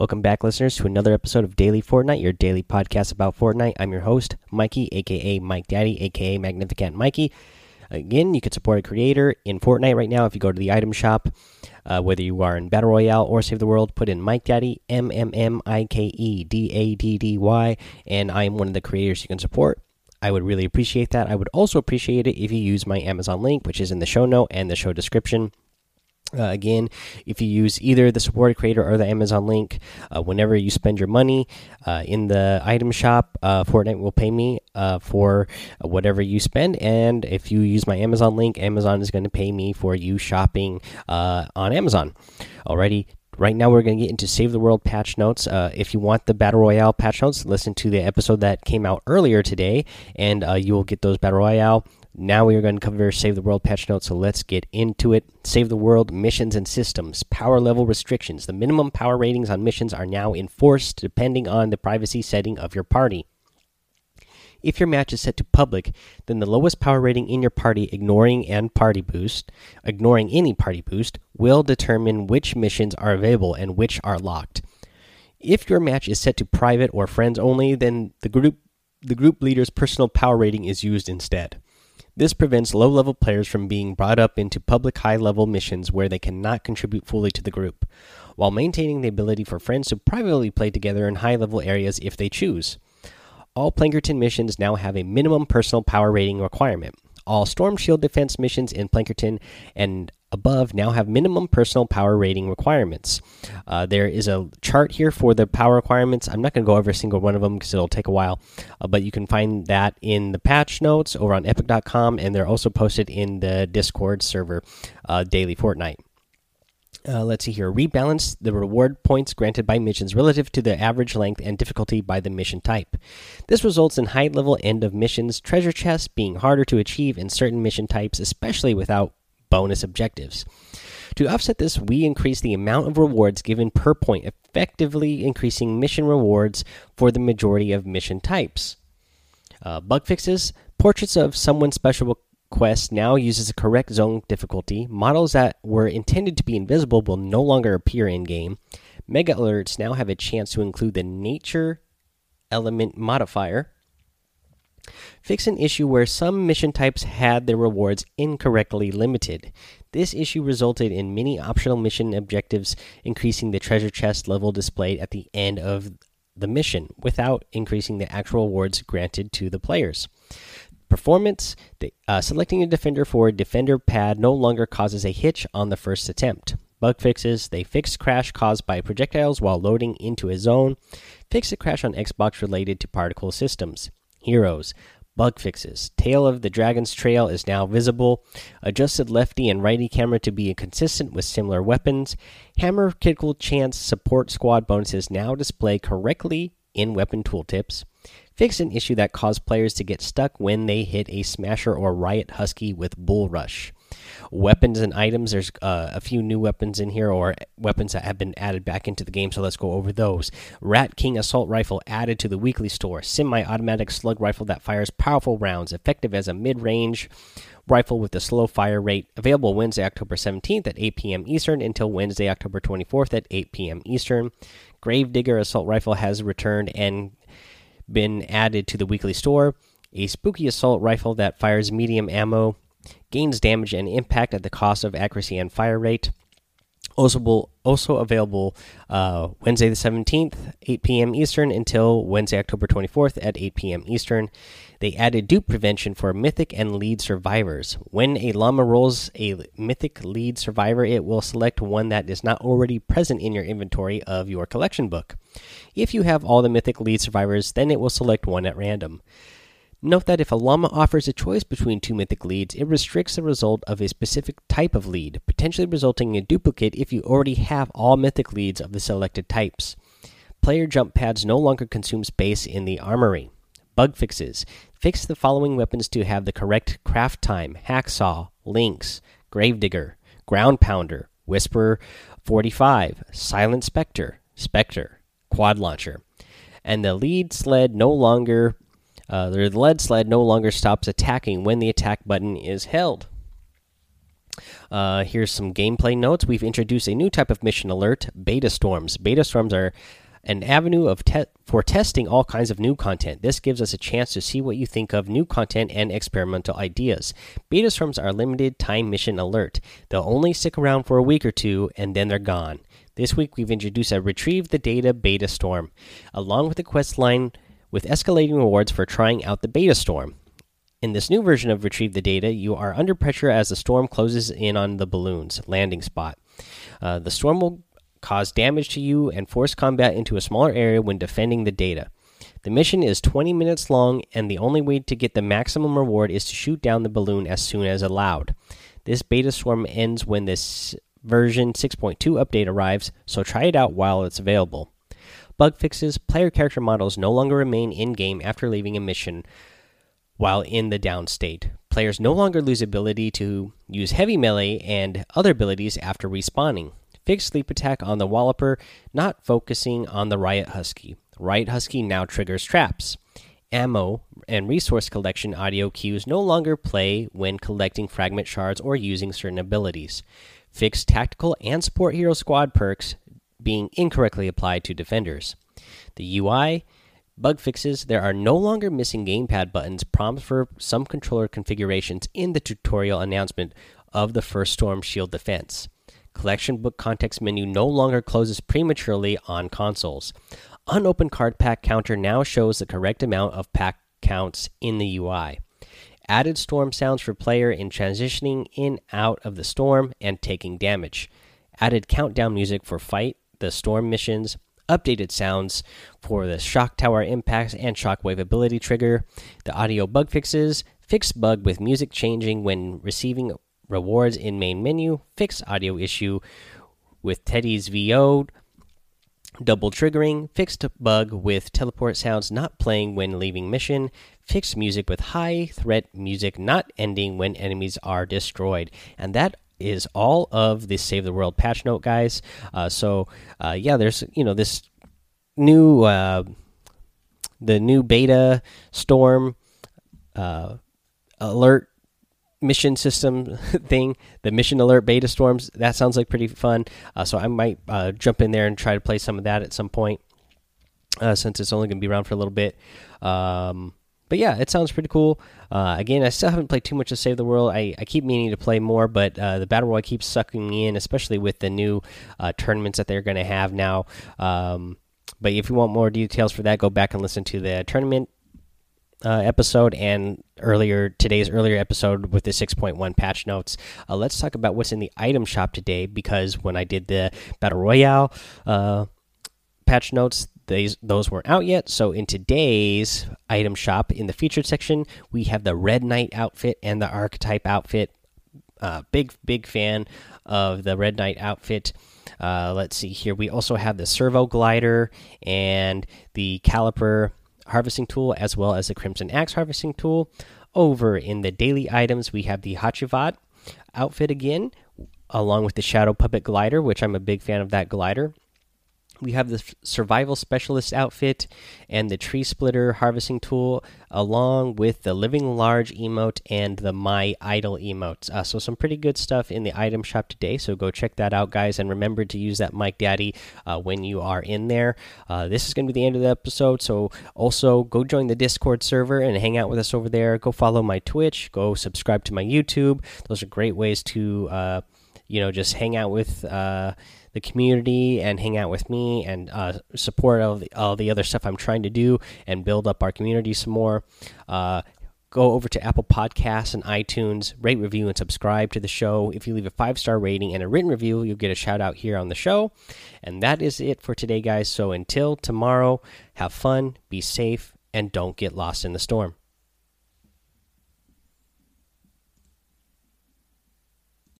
Welcome back, listeners, to another episode of Daily Fortnite, your daily podcast about Fortnite. I'm your host, Mikey, aka Mike Daddy, aka Magnificent Mikey. Again, you can support a creator in Fortnite right now if you go to the item shop. Uh, whether you are in Battle Royale or Save the World, put in Mike Daddy, M M M I K E D A D D Y, and I am one of the creators you can support. I would really appreciate that. I would also appreciate it if you use my Amazon link, which is in the show note and the show description. Uh, again, if you use either the supported creator or the Amazon link, uh, whenever you spend your money uh, in the item shop, uh, Fortnite will pay me uh, for whatever you spend. And if you use my Amazon link, Amazon is going to pay me for you shopping uh, on Amazon. Alrighty. Right now, we're going to get into Save the World patch notes. if you want the Battle Royale patch notes, listen to the episode that came out earlier today, and you will get those Battle Royale now we are going to cover Save the World patch notes, so let's get into it. Save the World missions and systems, power level restrictions. The minimum power ratings on missions are now enforced depending on the privacy setting of your party. If your match is set to public, then the lowest power rating in your party, ignoring and party boost, ignoring any party boost, will determine which missions are available and which are locked. If your match is set to private or friends only, then the group the group leader's personal power rating is used instead. This prevents low level players from being brought up into public high level missions where they cannot contribute fully to the group, while maintaining the ability for friends to privately play together in high level areas if they choose. All Plankerton missions now have a minimum personal power rating requirement. All Storm Shield defense missions in Plankerton and above now have minimum personal power rating requirements. Uh, there is a chart here for the power requirements. I'm not going to go over a single one of them because it'll take a while, uh, but you can find that in the patch notes over on epic.com, and they're also posted in the Discord server, uh, Daily Fortnite. Uh, let's see here. Rebalance the reward points granted by missions relative to the average length and difficulty by the mission type. This results in high level end of missions treasure chests being harder to achieve in certain mission types, especially without bonus objectives. To offset this, we increase the amount of rewards given per point, effectively increasing mission rewards for the majority of mission types. Uh, bug fixes Portraits of Someone Special Quest now uses a correct zone difficulty. Models that were intended to be invisible will no longer appear in game. Mega alerts now have a chance to include the nature element modifier. Fix an issue where some mission types had their rewards incorrectly limited. This issue resulted in many optional mission objectives increasing the treasure chest level displayed at the end of the mission without increasing the actual rewards granted to the players. Performance uh, selecting a defender for a defender pad no longer causes a hitch on the first attempt. Bug fixes they fix crash caused by projectiles while loading into a zone. Fix a crash on Xbox related to particle systems. Heroes bug fixes. Tail of the Dragon's Trail is now visible. Adjusted lefty and righty camera to be consistent with similar weapons. Hammer critical chance support squad bonuses now display correctly in weapon tooltips. Fix an issue that caused players to get stuck when they hit a Smasher or Riot Husky with Bull Rush weapons and items. There's uh, a few new weapons in here, or weapons that have been added back into the game. So let's go over those. Rat King assault rifle added to the weekly store. Semi-automatic slug rifle that fires powerful rounds, effective as a mid-range rifle with a slow fire rate. Available Wednesday, October 17th at 8 p.m. Eastern until Wednesday, October 24th at 8 p.m. Eastern. Gravedigger assault rifle has returned and been added to the weekly store. A spooky assault rifle that fires medium ammo gains damage and impact at the cost of accuracy and fire rate. Also, also available uh, Wednesday the 17th, 8 p.m. Eastern until Wednesday, October 24th at 8 p.m. Eastern. They added dupe prevention for mythic and lead survivors. When a llama rolls a mythic lead survivor, it will select one that is not already present in your inventory of your collection book. If you have all the mythic lead survivors, then it will select one at random. Note that if a llama offers a choice between two mythic leads, it restricts the result of a specific type of lead, potentially resulting in a duplicate if you already have all mythic leads of the selected types. Player jump pads no longer consume space in the armory. Bug fixes. Fix the following weapons to have the correct craft time Hacksaw, Lynx, Gravedigger, Ground Pounder, whisperer 45, Silent Spectre, Spectre, Quad Launcher. And the lead sled no longer uh, the lead sled no longer stops attacking when the attack button is held. Uh, here's some gameplay notes. We've introduced a new type of mission alert beta storms. Beta storms are an avenue of te for testing all kinds of new content. This gives us a chance to see what you think of new content and experimental ideas. Beta storms are limited time mission alert. They'll only stick around for a week or two and then they're gone. This week we've introduced a retrieve the data beta storm, along with a quest line with escalating rewards for trying out the beta storm. In this new version of Retrieve the Data, you are under pressure as the storm closes in on the balloon's landing spot. Uh, the storm will cause damage to you and force combat into a smaller area when defending the data. The mission is 20 minutes long, and the only way to get the maximum reward is to shoot down the balloon as soon as allowed. This beta storm ends when this version 6.2 update arrives, so try it out while it's available. Bug fixes player character models no longer remain in game after leaving a mission while in the down state. Players no longer lose ability to use heavy melee and other abilities after respawning. Fixed sleep attack on the Walloper, not focusing on the Riot Husky. Riot Husky now triggers traps. Ammo and resource collection audio cues no longer play when collecting fragment shards or using certain abilities. Fixed tactical and support hero squad perks being incorrectly applied to defenders. The UI Bug fixes There are no longer missing gamepad buttons, prompts for some controller configurations in the tutorial announcement of the first Storm Shield defense. Collection book context menu no longer closes prematurely on consoles. Unopened card pack counter now shows the correct amount of pack counts in the UI. Added storm sounds for player in transitioning in out of the storm and taking damage. Added countdown music for fight the storm missions updated sounds for the shock tower impacts and shockwave ability trigger, the audio bug fixes, fixed bug with music changing when receiving rewards in main menu, fixed audio issue with Teddy's VO, double triggering, fixed bug with teleport sounds not playing when leaving mission, fixed music with high threat music not ending when enemies are destroyed. And that is all of the Save the World patch note, guys. Uh, so uh, yeah, there's you know this new uh, the new beta storm uh, alert mission system thing the mission alert beta storms. That sounds like pretty fun. Uh, so i might uh, jump in there and try to play some of that at some point since it's only going to be around for a little bit. Um, but yeah, it sounds pretty cool. Uh, again, I still haven't played too much of Save the World. I, I keep meaning to play more, but uh, the Battle Royale keeps sucking me in, especially with the new uh, tournaments that they're going to have now. Um, but if you want more details for that, go back and listen to the tournament uh, episode and earlier today's earlier episode with the 6.1 patch notes. Uh, let's talk about what's in the item shop today because when I did the Battle Royale uh, patch notes, these, those weren't out yet. So in today's item shop, in the featured section, we have the Red Knight outfit and the Archetype outfit. Uh, big big fan of the Red Knight outfit. Uh, let's see here. We also have the Servo Glider and the Caliper harvesting tool, as well as the Crimson Axe harvesting tool. Over in the daily items, we have the Hacivat outfit again, along with the Shadow Puppet Glider, which I'm a big fan of that glider we have the survival specialist outfit and the tree splitter harvesting tool along with the living large emote and the my idol emotes. Uh, so some pretty good stuff in the item shop today so go check that out guys. And remember to use that mike daddy uh, when you are in there. Uh, this is going to be the end of the episode so also go join the discord server and hang out with us over there. Go follow my twitch. Go subscribe to my youtube. Those are great ways to uh, you know just hang out with uh, the community and hang out with me and uh, support all the, all the other stuff I'm trying to do and build up our community some more. Uh, go over to Apple Podcasts and iTunes, rate, review, and subscribe to the show. If you leave a five star rating and a written review, you'll get a shout out here on the show. And that is it for today, guys. So until tomorrow, have fun, be safe, and don't get lost in the storm.